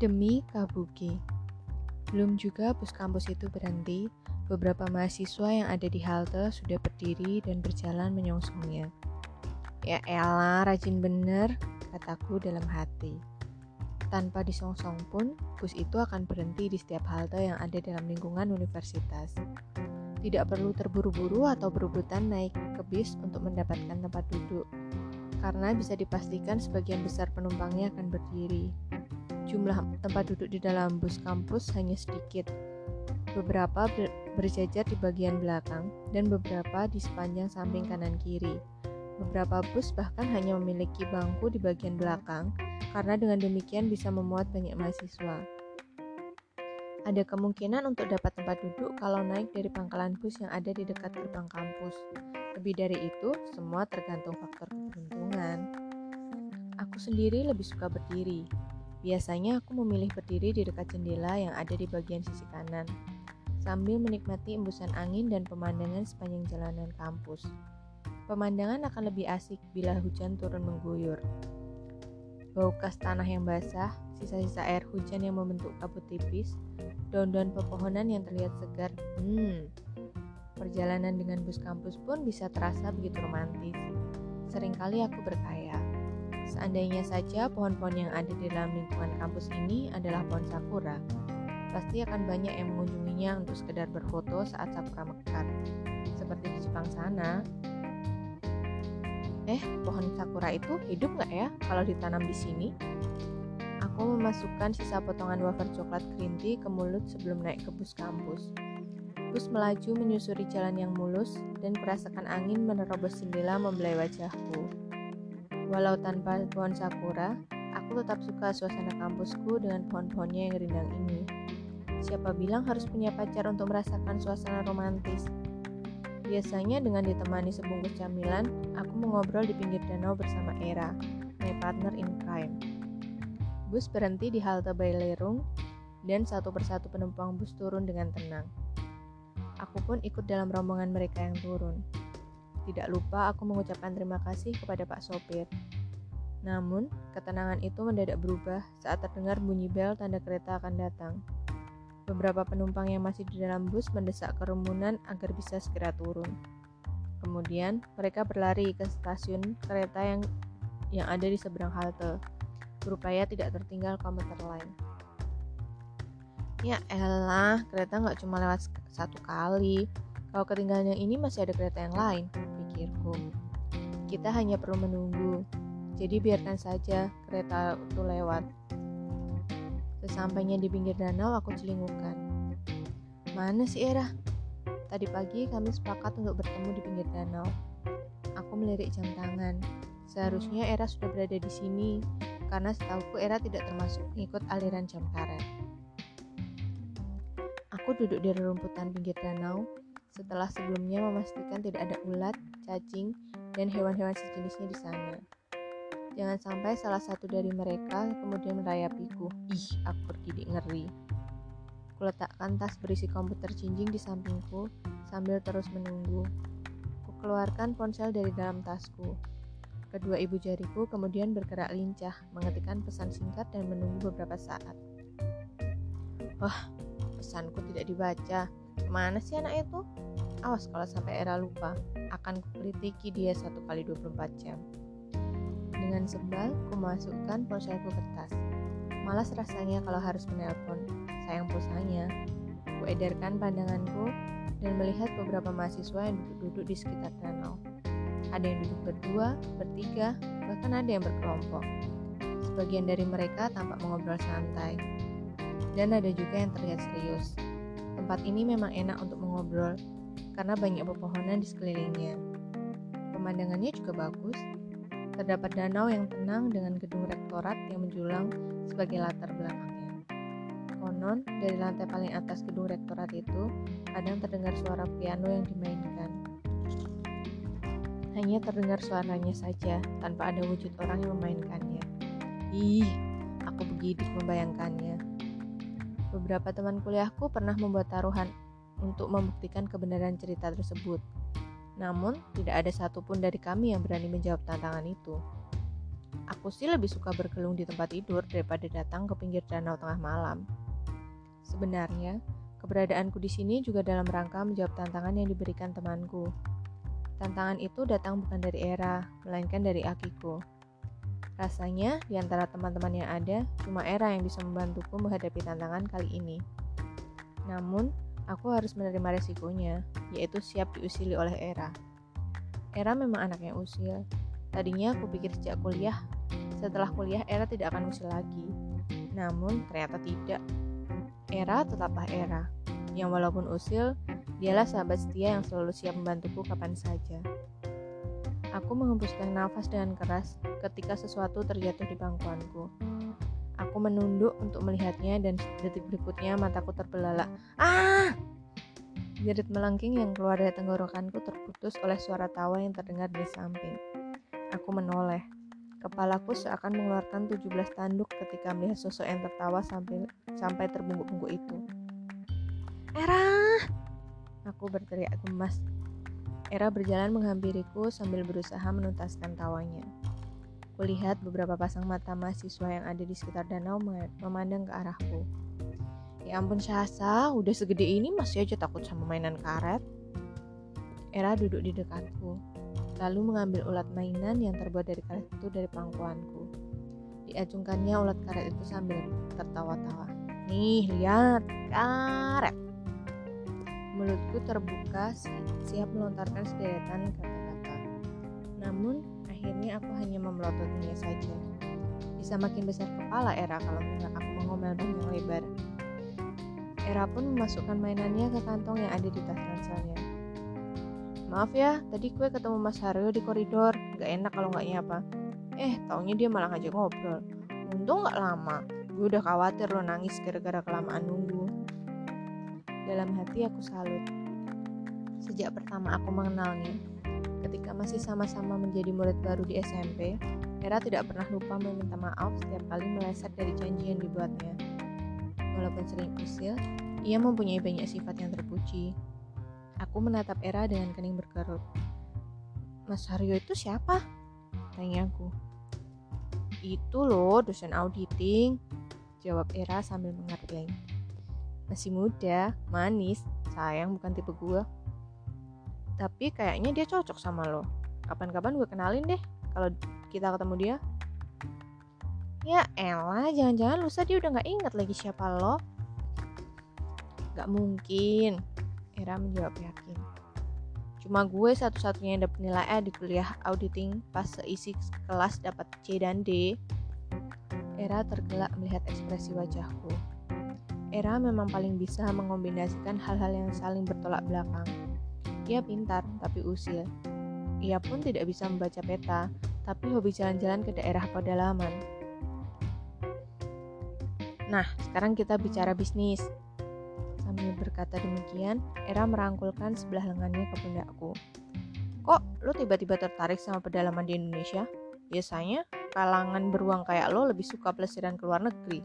Demi Kabuki. Belum juga bus kampus itu berhenti, beberapa mahasiswa yang ada di halte sudah berdiri dan berjalan menyongsongnya. Ya elah, rajin bener, kataku dalam hati. Tanpa disongsong pun, bus itu akan berhenti di setiap halte yang ada dalam lingkungan universitas. Tidak perlu terburu-buru atau berebutan naik ke bis untuk mendapatkan tempat duduk, karena bisa dipastikan sebagian besar penumpangnya akan berdiri. Jumlah tempat duduk di dalam bus kampus hanya sedikit. Beberapa ber berjajar di bagian belakang dan beberapa di sepanjang samping kanan kiri. Beberapa bus bahkan hanya memiliki bangku di bagian belakang, karena dengan demikian bisa memuat banyak mahasiswa. Ada kemungkinan untuk dapat tempat duduk kalau naik dari pangkalan bus yang ada di dekat gerbang kampus. Lebih dari itu, semua tergantung faktor keberuntungan. Aku sendiri lebih suka berdiri. Biasanya aku memilih berdiri di dekat jendela yang ada di bagian sisi kanan, sambil menikmati embusan angin dan pemandangan sepanjang jalanan kampus. Pemandangan akan lebih asik bila hujan turun mengguyur. Bau kas tanah yang basah, sisa-sisa air hujan yang membentuk kabut tipis, daun-daun pepohonan yang terlihat segar. Hmm, perjalanan dengan bus kampus pun bisa terasa begitu romantis. Seringkali aku berkaya. Seandainya saja pohon-pohon yang ada di dalam lingkungan kampus ini adalah pohon sakura, pasti akan banyak yang mengunjunginya untuk sekedar berfoto saat sakura mekar. Seperti di Jepang sana. Eh, pohon sakura itu hidup nggak ya kalau ditanam di sini? Aku memasukkan sisa potongan wafer coklat green tea ke mulut sebelum naik ke bus kampus. Bus melaju menyusuri jalan yang mulus dan perasakan angin menerobos jendela membelai wajahku. Walau tanpa pohon sakura, aku tetap suka suasana kampusku dengan pohon-pohonnya yang rindang ini. Siapa bilang harus punya pacar untuk merasakan suasana romantis? Biasanya dengan ditemani sebungkus camilan, aku mengobrol di pinggir danau bersama Era, my partner in crime. Bus berhenti di halte Bailerung dan satu persatu penumpang bus turun dengan tenang. Aku pun ikut dalam rombongan mereka yang turun. Tidak lupa aku mengucapkan terima kasih kepada Pak Sopir. Namun, ketenangan itu mendadak berubah saat terdengar bunyi bel tanda kereta akan datang. Beberapa penumpang yang masih di dalam bus mendesak kerumunan agar bisa segera turun. Kemudian, mereka berlari ke stasiun kereta yang yang ada di seberang halte berupaya tidak tertinggal komuter lain. Ya elah, kereta nggak cuma lewat satu kali. Kalau ketinggalan yang ini masih ada kereta yang lain, pikirku. Kita hanya perlu menunggu, jadi biarkan saja kereta itu lewat. Sesampainya di pinggir danau, aku celingukan. Mana sih Era? Tadi pagi kami sepakat untuk bertemu di pinggir danau. Aku melirik jam tangan. Seharusnya Era sudah berada di sini, karena setauku Era tidak termasuk mengikut aliran jam karet. Aku duduk di rerumputan pinggir danau setelah sebelumnya memastikan tidak ada ulat, cacing, dan hewan-hewan sejenisnya di sana. Jangan sampai salah satu dari mereka kemudian merayapiku. Ih, aku bergidik ngeri. Kuletakkan tas berisi komputer cincin di sampingku sambil terus menunggu. Kukeluarkan ponsel dari dalam tasku. Kedua ibu jariku kemudian bergerak lincah, mengetikkan pesan singkat dan menunggu beberapa saat. Wah, pesanku tidak dibaca. Ke mana sih anak itu? Awas kalau sampai era lupa, akan kukritiki dia satu kali 24 jam. Dengan sebal, ku masukkan ponselku ke tas. Malas rasanya kalau harus menelpon, sayang pulsanya. Ku edarkan pandanganku dan melihat beberapa mahasiswa yang duduk-duduk di sekitar danau. Ada yang duduk berdua, bertiga, bahkan ada yang berkelompok. Sebagian dari mereka tampak mengobrol santai. Dan ada juga yang terlihat serius. Tempat ini memang enak untuk mengobrol, karena banyak pepohonan di sekelilingnya. Pemandangannya juga bagus. Terdapat danau yang tenang dengan gedung rektorat yang menjulang sebagai latar belakangnya. Konon, dari lantai paling atas gedung rektorat itu, kadang terdengar suara piano yang dimainkan. Hanya terdengar suaranya saja, tanpa ada wujud orang yang memainkannya. Ih, aku begitu membayangkannya. Beberapa teman kuliahku pernah membuat taruhan untuk membuktikan kebenaran cerita tersebut. Namun, tidak ada satupun dari kami yang berani menjawab tantangan itu. Aku sih lebih suka berkelung di tempat tidur daripada datang ke pinggir danau tengah malam. Sebenarnya, keberadaanku di sini juga dalam rangka menjawab tantangan yang diberikan temanku. Tantangan itu datang bukan dari Era, melainkan dari Akiko. Rasanya, di antara teman-teman yang ada, cuma Era yang bisa membantuku menghadapi tantangan kali ini. Namun, aku harus menerima resikonya, yaitu siap diusili oleh Era. Era memang anak yang usil. Tadinya aku pikir sejak kuliah, setelah kuliah Era tidak akan usil lagi. Namun, ternyata tidak. Era tetaplah Era, yang walaupun usil, dialah sahabat setia yang selalu siap membantuku kapan saja. Aku menghembuskan nafas dengan keras ketika sesuatu terjatuh di bangkuanku. Aku menunduk untuk melihatnya dan detik berikutnya mataku terbelalak. Ah! Jerit melengking yang keluar dari tenggorokanku terputus oleh suara tawa yang terdengar dari samping. Aku menoleh. Kepalaku seakan mengeluarkan 17 tanduk ketika melihat sosok yang tertawa sampai sampai terbungkuk-bungkuk itu. Era! Aku berteriak gemas. Era berjalan menghampiriku sambil berusaha menuntaskan tawanya. Kulihat beberapa pasang mata mahasiswa yang ada di sekitar danau memandang ke arahku. Ya ampun Syasa, udah segede ini masih aja takut sama mainan karet. Era duduk di dekatku, lalu mengambil ulat mainan yang terbuat dari karet itu dari pangkuanku. Diacungkannya ulat karet itu sambil tertawa-tawa. Nih, lihat, karet. Mulutku terbuka siap melontarkan sederetan kata-kata. Namun, akhirnya aku hanya memelototinya saja. Bisa makin besar kepala Era kalau mendengar aku mengomel panjang lebar. Era pun memasukkan mainannya ke kantong yang ada di tas ranselnya. Maaf ya, tadi gue ketemu Mas Haryo di koridor. Gak enak kalau nggak nyapa. Eh, taunya dia malah ngajak ngobrol. Untung gak lama. Gue udah khawatir lo nangis gara-gara kelamaan nunggu. Dalam hati aku salut. Sejak pertama aku mengenalnya, Ketika masih sama-sama menjadi murid baru di SMP, Era tidak pernah lupa meminta maaf setiap kali meleset dari janji yang dibuatnya. Walaupun sering usil, ia mempunyai banyak sifat yang terpuji. Aku menatap Era dengan kening berkerut. Mas Haryo itu siapa? Tanya aku. Itu loh dosen auditing, jawab Era sambil mengerti. Masih muda, manis, sayang bukan tipe gue tapi kayaknya dia cocok sama lo. Kapan-kapan gue kenalin deh kalau kita ketemu dia. Ya elah jangan-jangan lusa dia udah gak inget lagi siapa lo. Gak mungkin. Era menjawab yakin. Cuma gue satu-satunya yang dapat nilai A di kuliah auditing pas seisi kelas dapat C dan D. Era tergelak melihat ekspresi wajahku Era memang paling bisa mengombinasikan hal-hal yang saling bertolak belakang ia pintar, tapi usil. Ia pun tidak bisa membaca peta, tapi hobi jalan-jalan ke daerah pedalaman. Nah, sekarang kita bicara bisnis. Sambil berkata demikian, Era merangkulkan sebelah lengannya ke pundakku. Kok lo tiba-tiba tertarik sama pedalaman di Indonesia? Biasanya, kalangan beruang kayak lo lebih suka pelesiran ke luar negeri.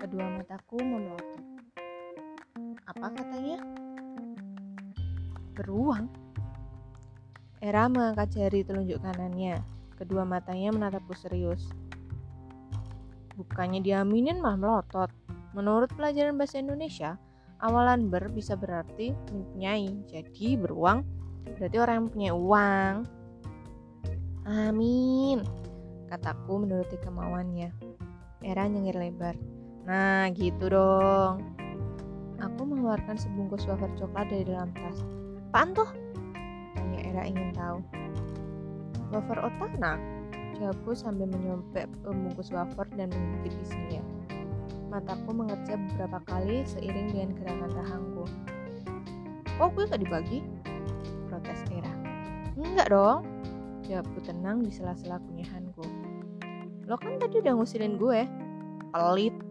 Kedua mataku memelotot. Apa katanya? beruang. Era mengangkat jari telunjuk kanannya. Kedua matanya menatapku serius. Bukannya diaminin malah melotot. Menurut pelajaran bahasa Indonesia, awalan ber bisa berarti mempunyai. Jadi beruang berarti orang yang punya uang. Amin, kataku menuruti kemauannya. Era nyengir lebar. Nah, gitu dong. Aku mengeluarkan sebungkus wafer coklat dari dalam tas. Apaan tuh? Tanya Era ingin tahu. Wafer otana? Jawabku sambil menyompek pembungkus wafer dan mengintip isinya. Mataku mengecap beberapa kali seiring dengan gerakan rahangku. Kok gue gak dibagi? Protes Era. Enggak dong, jawabku tenang di sela-sela kunyahanku. Lo kan tadi udah ngusilin gue. Pelit.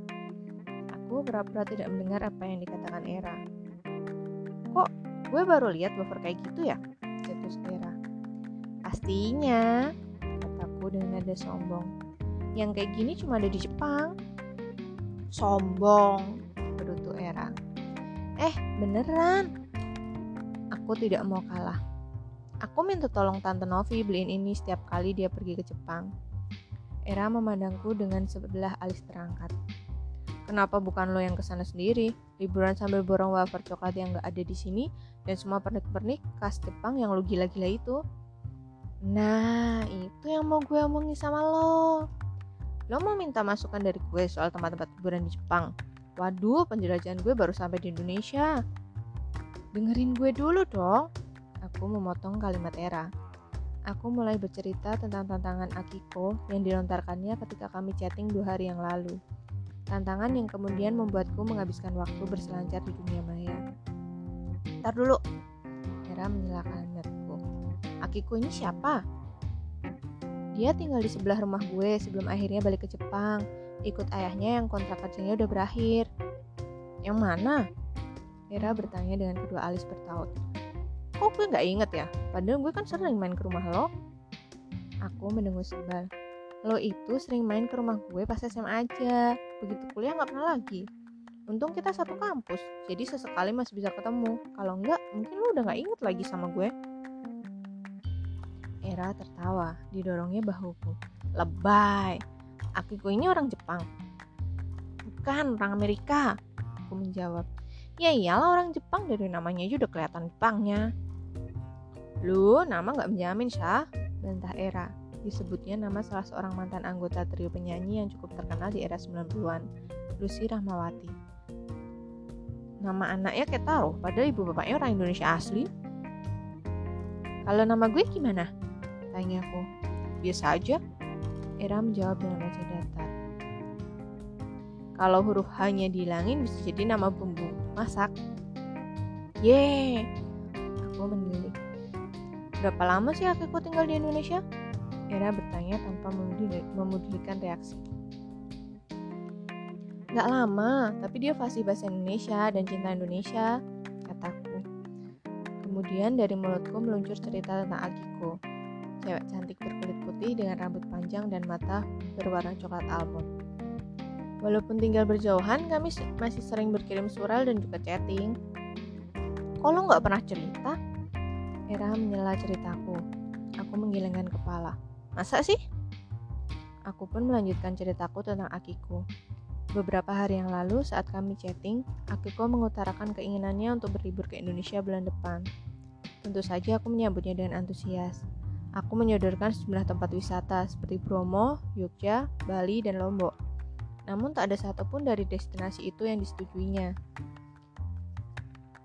Aku pura-pura tidak mendengar apa yang dikatakan Era. Kok Gue baru lihat buffer kayak gitu ya, cetus Era. Pastinya, kataku dengan nada sombong. Yang kayak gini cuma ada di Jepang. Sombong, berutu Era. Eh, beneran. Aku tidak mau kalah. Aku minta tolong Tante Novi beliin ini setiap kali dia pergi ke Jepang. Era memandangku dengan sebelah alis terangkat. Kenapa bukan lo yang ke sana sendiri? Liburan sambil borong wafer coklat yang gak ada di sini dan semua pernik-pernik khas Jepang yang lo gila-gila itu. Nah, itu yang mau gue omongin sama lo. Lo mau minta masukan dari gue soal tempat-tempat liburan di Jepang. Waduh, penjelajahan gue baru sampai di Indonesia. Dengerin gue dulu dong. Aku memotong kalimat Era. Aku mulai bercerita tentang tantangan Akiko yang dilontarkannya ketika kami chatting dua hari yang lalu. Tantangan yang kemudian membuatku menghabiskan waktu berselancar di dunia maya. Ntar dulu, Hera menyalakan netku. Akiko ini siapa? Dia tinggal di sebelah rumah gue sebelum akhirnya balik ke Jepang. Ikut ayahnya yang kontrak kerjanya udah berakhir. Yang mana? Hera bertanya dengan kedua alis bertaut. Kok gue gak inget ya? Padahal gue kan sering main ke rumah lo. Aku mendengus sebal. Lo itu sering main ke rumah gue pas SMA aja. Begitu kuliah gak pernah lagi. Untung kita satu kampus, jadi sesekali masih bisa ketemu. Kalau enggak, mungkin lo udah gak inget lagi sama gue. Era tertawa, didorongnya bahuku. Lebay, Akiko ini orang Jepang. Bukan, orang Amerika. Aku menjawab. Ya iyalah orang Jepang dari namanya aja udah kelihatan Jepangnya. Lu, nama nggak menjamin, Syah. Bantah Era. Disebutnya nama salah seorang mantan anggota trio penyanyi yang cukup terkenal di era 90-an, Lucy Rahmawati. Nama anaknya kayak taruh, padahal ibu bapaknya orang Indonesia asli. Kalau nama gue gimana? Tanya aku. Biasa aja. Era menjawab dengan wajah datar. Kalau huruf hanya dihilangin bisa jadi nama bumbu masak. Yeay, aku menilik. Berapa lama sih Akiko tinggal di Indonesia? Era bertanya tanpa memudikan reaksi. Gak lama, tapi dia fasih bahasa Indonesia dan cinta Indonesia, kataku. Kemudian dari mulutku meluncur cerita tentang Akiko, cewek cantik berkulit putih dengan rambut panjang dan mata berwarna coklat almond. Walaupun tinggal berjauhan, kami masih sering berkirim surat dan juga chatting. Kalau nggak pernah cerita, Era menyela ceritaku. Aku menggelengkan kepala. Masa sih? Aku pun melanjutkan ceritaku tentang Akiko. Beberapa hari yang lalu saat kami chatting, Akiko mengutarakan keinginannya untuk berlibur ke Indonesia bulan depan. Tentu saja aku menyambutnya dengan antusias. Aku menyodorkan sejumlah tempat wisata seperti Bromo, Yogyakarta, Bali, dan Lombok. Namun tak ada satupun dari destinasi itu yang disetujuinya.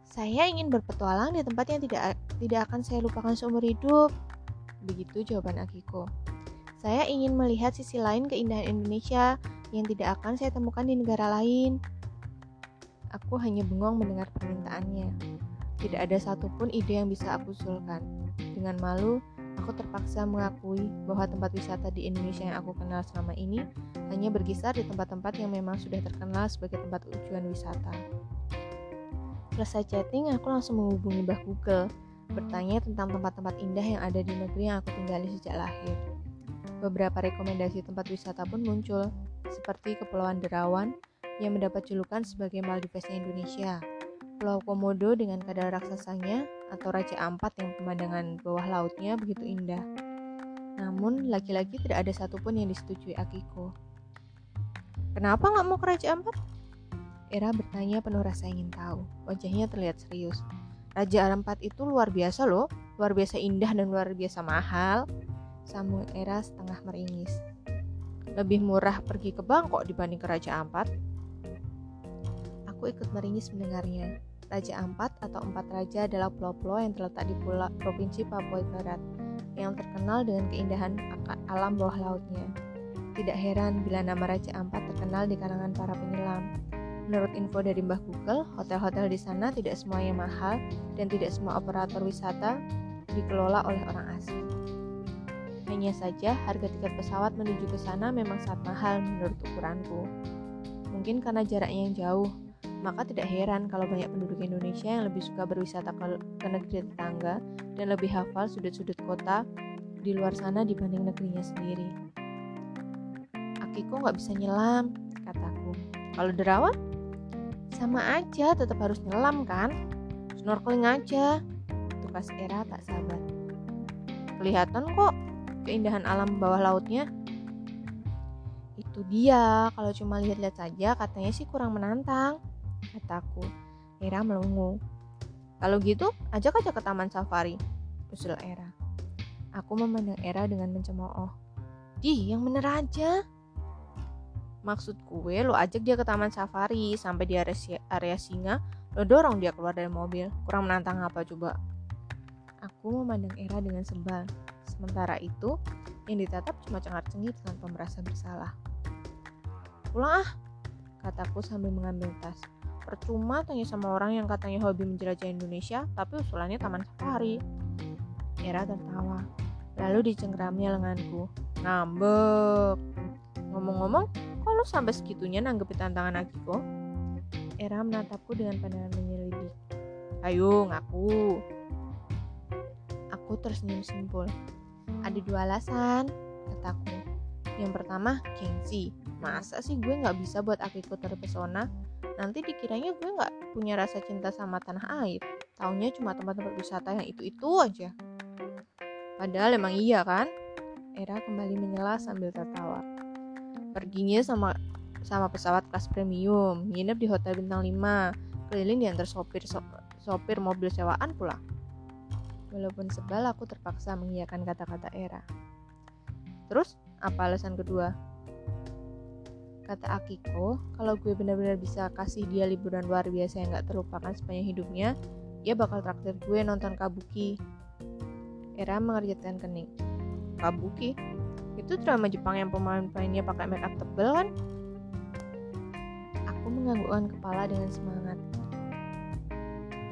Saya ingin berpetualang di tempat yang tidak tidak akan saya lupakan seumur hidup. Begitu jawaban Akiko. Saya ingin melihat sisi lain keindahan Indonesia yang tidak akan saya temukan di negara lain. Aku hanya bengong mendengar permintaannya. Tidak ada satupun ide yang bisa aku usulkan. Dengan malu, aku terpaksa mengakui bahwa tempat wisata di Indonesia yang aku kenal selama ini hanya berkisar di tempat-tempat yang memang sudah terkenal sebagai tempat tujuan wisata. Selesai chatting, aku langsung menghubungi Mbah Google, bertanya tentang tempat-tempat indah yang ada di negeri yang aku tinggali sejak lahir. Beberapa rekomendasi tempat wisata pun muncul, seperti Kepulauan Derawan yang mendapat julukan sebagai Maldivesnya Indonesia, Pulau Komodo dengan kadal raksasanya, atau Raja Ampat yang pemandangan bawah lautnya begitu indah. Namun, laki-laki tidak ada satupun yang disetujui Akiko. Kenapa nggak mau ke Raja Ampat? Era bertanya penuh rasa ingin tahu. Wajahnya terlihat serius. Raja Ampat itu luar biasa loh, luar biasa indah dan luar biasa mahal. Sambung Era setengah meringis. Lebih murah pergi ke Bangkok dibanding ke Raja Ampat. Aku ikut meringis mendengarnya. Raja Ampat atau Empat Raja adalah pulau-pulau yang terletak di pulau Provinsi Papua Barat yang terkenal dengan keindahan alam bawah lautnya. Tidak heran bila nama Raja Ampat terkenal di kalangan para penyelam. Menurut info dari Mbah Google, hotel-hotel di sana tidak semuanya mahal dan tidak semua operator wisata dikelola oleh orang asing. Hanya saja harga tiket pesawat menuju ke sana memang sangat mahal menurut ukuranku. Mungkin karena jaraknya yang jauh, maka tidak heran kalau banyak penduduk Indonesia yang lebih suka berwisata ke, negeri tetangga dan lebih hafal sudut-sudut kota di luar sana dibanding negerinya sendiri. Akiko nggak bisa nyelam, kataku. Kalau derawan, sama aja, tetap harus nyelam kan? Snorkeling aja. Tukas Era tak sabar. Kelihatan kok keindahan alam bawah lautnya. Itu dia, kalau cuma lihat-lihat saja katanya sih kurang menantang, kataku. Era melongo. Kalau gitu, ajak aja ke taman safari, usul Era. Aku memandang Era dengan mencemooh. Di, yang bener aja. Maksud gue, lo ajak dia ke taman safari sampai di area, area singa, lo dorong dia keluar dari mobil. Kurang menantang apa coba? Aku memandang Era dengan sebal. Sementara itu, yang ditatap cuma cengar-cengir tanpa merasa bersalah. Pulang ah, kataku sambil mengambil tas. Percuma tanya sama orang yang katanya hobi menjelajah Indonesia, tapi usulannya taman safari. Era tertawa. Lalu dicengkeramnya lenganku. Ngambek. Ngomong-ngomong, sampai segitunya nanggepi tantangan Akiko? Era menatapku dengan pandangan menyelidik. Ayo, ngaku. Aku tersenyum simpul. Ada dua alasan, kataku. Yang pertama, gengsi masa sih gue nggak bisa buat Akiko terpesona nanti dikiranya gue nggak punya rasa cinta sama tanah air taunya cuma tempat-tempat wisata yang itu-itu aja padahal emang iya kan Era kembali menyela sambil tertawa perginya sama sama pesawat kelas premium nginep di hotel bintang 5 keliling diantar sopir so, sopir mobil sewaan pula walaupun sebal aku terpaksa mengiyakan kata-kata Era terus apa alasan kedua Kata Akiko, kalau gue benar-benar bisa kasih dia liburan luar biasa yang gak terlupakan sepanjang hidupnya, dia bakal traktir gue nonton Kabuki. Era mengerjakan kening. Kabuki? Itu drama Jepang yang pemain-pemainnya pakai make up tebel kan? Aku menganggukkan kepala dengan semangat.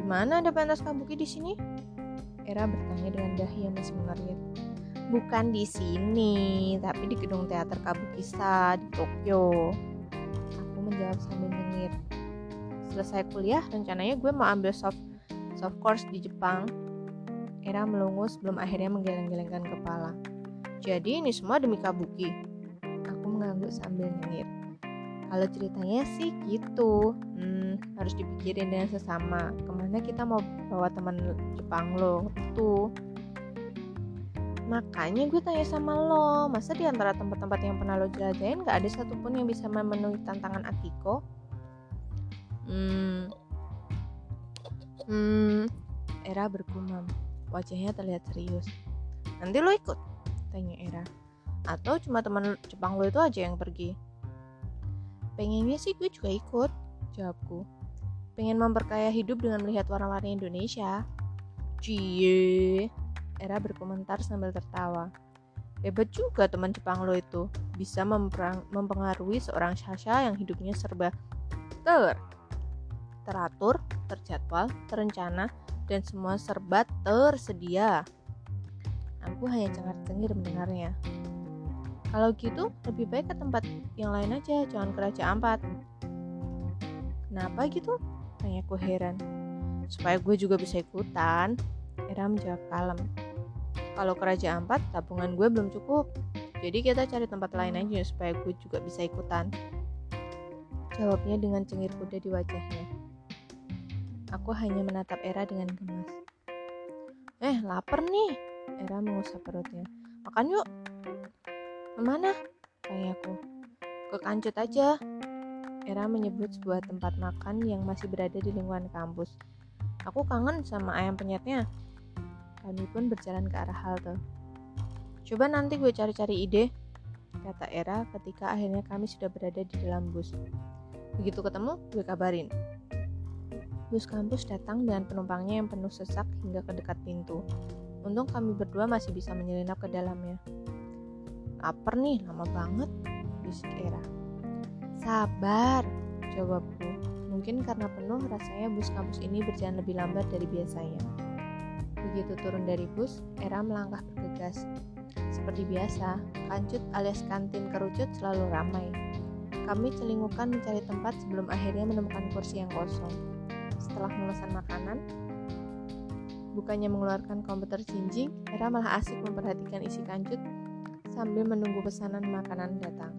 Gimana ada pentas Kabuki di sini? Era bertanya dengan dahi yang masih mengerit bukan di sini, tapi di gedung teater Kabukisa di Tokyo. Aku menjawab sambil nyengir. Selesai kuliah, rencananya gue mau ambil soft soft course di Jepang. Era melungu sebelum akhirnya menggeleng-gelengkan kepala. Jadi ini semua demi Kabuki. Aku mengangguk sambil nyengir. Kalau ceritanya sih gitu, hmm, harus dipikirin dengan sesama. Ke mana kita mau bawa teman Jepang lo? Tuh, Makanya gue tanya sama lo, masa di antara tempat-tempat yang pernah lo jelajahin gak ada satupun yang bisa memenuhi tantangan Akiko? Hmm, hmm, Era bergumam. Wajahnya terlihat serius. Nanti lo ikut? Tanya Era. Atau cuma teman Jepang lo itu aja yang pergi? Pengennya sih gue juga ikut, jawabku. Pengen memperkaya hidup dengan melihat warna-warni Indonesia. Cie, Era berkomentar sambil tertawa. Hebat juga teman Jepang lo itu, bisa mempengaruhi seorang Sasha yang hidupnya serba ter teratur, terjadwal, terencana, dan semua serba tersedia. Aku hanya cengar-cengir mendengarnya. Kalau gitu, lebih baik ke tempat yang lain aja, jangan ke Raja Ampat. Kenapa gitu? Tanyaku heran. Supaya gue juga bisa ikutan. Era menjawab kalem kalau ke Raja Ampat tabungan gue belum cukup jadi kita cari tempat lain aja supaya gue juga bisa ikutan jawabnya dengan cengir kuda di wajahnya aku hanya menatap Era dengan gemas eh lapar nih Era mengusap perutnya makan yuk ke mana tanya aku ke kancut aja Era menyebut sebuah tempat makan yang masih berada di lingkungan kampus. Aku kangen sama ayam penyetnya. Kami pun berjalan ke arah halte. Coba nanti gue cari-cari ide, kata Era ketika akhirnya kami sudah berada di dalam bus. Begitu ketemu, gue kabarin. Bus kampus datang dengan penumpangnya yang penuh sesak hingga ke dekat pintu. Untung kami berdua masih bisa menyelinap ke dalamnya. Laper nih, lama banget, bisik Era. Sabar, jawabku. Mungkin karena penuh, rasanya bus kampus ini berjalan lebih lambat dari biasanya. Begitu turun dari bus, Era melangkah bergegas. Seperti biasa, kancut alias kantin kerucut selalu ramai. Kami celingukan mencari tempat sebelum akhirnya menemukan kursi yang kosong. Setelah memesan makanan, bukannya mengeluarkan komputer jinjing, Era malah asik memperhatikan isi kancut sambil menunggu pesanan makanan datang.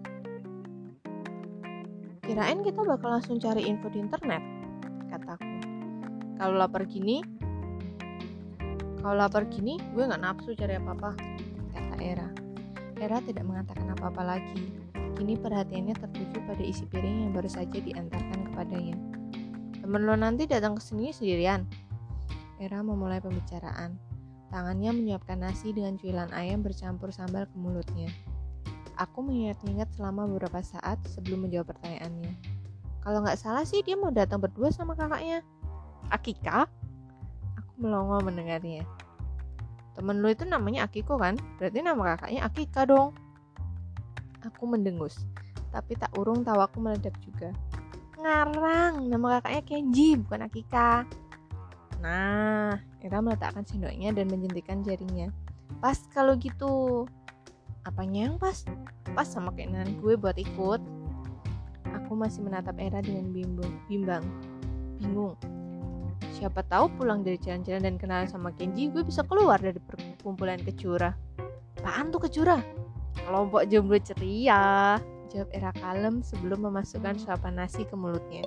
Kirain kita bakal langsung cari info di internet, kataku. Kalau lapar gini, kalau lapar gini, gue gak nafsu cari apa-apa, kata Era. Era tidak mengatakan apa-apa lagi. Kini perhatiannya tertuju pada isi piring yang baru saja diantarkan kepadanya. Temen lo nanti datang ke sini sendirian. Era memulai pembicaraan. Tangannya menyiapkan nasi dengan cuilan ayam bercampur sambal ke mulutnya. Aku mengingat-ingat selama beberapa saat sebelum menjawab pertanyaannya. Kalau nggak salah sih dia mau datang berdua sama kakaknya. Akika? Aku melongo mendengarnya. Temen lu itu namanya Akiko kan? Berarti nama kakaknya Akika dong. Aku mendengus, tapi tak urung tawaku meledak juga. Ngarang, nama kakaknya Kenji, bukan Akika. Nah, Ira meletakkan sendoknya dan menjentikan jarinya. Pas kalau gitu. Apanya yang pas? Pas sama keinginan gue buat ikut. Aku masih menatap Era dengan bimbang. bimbang. Bingung Siapa tahu pulang dari jalan-jalan dan kenalan sama Kenji, gue bisa keluar dari perkumpulan kecurah. Apaan tuh kecurah? Kelompok jomblo ceria, jawab Era kalem sebelum memasukkan suapan nasi ke mulutnya.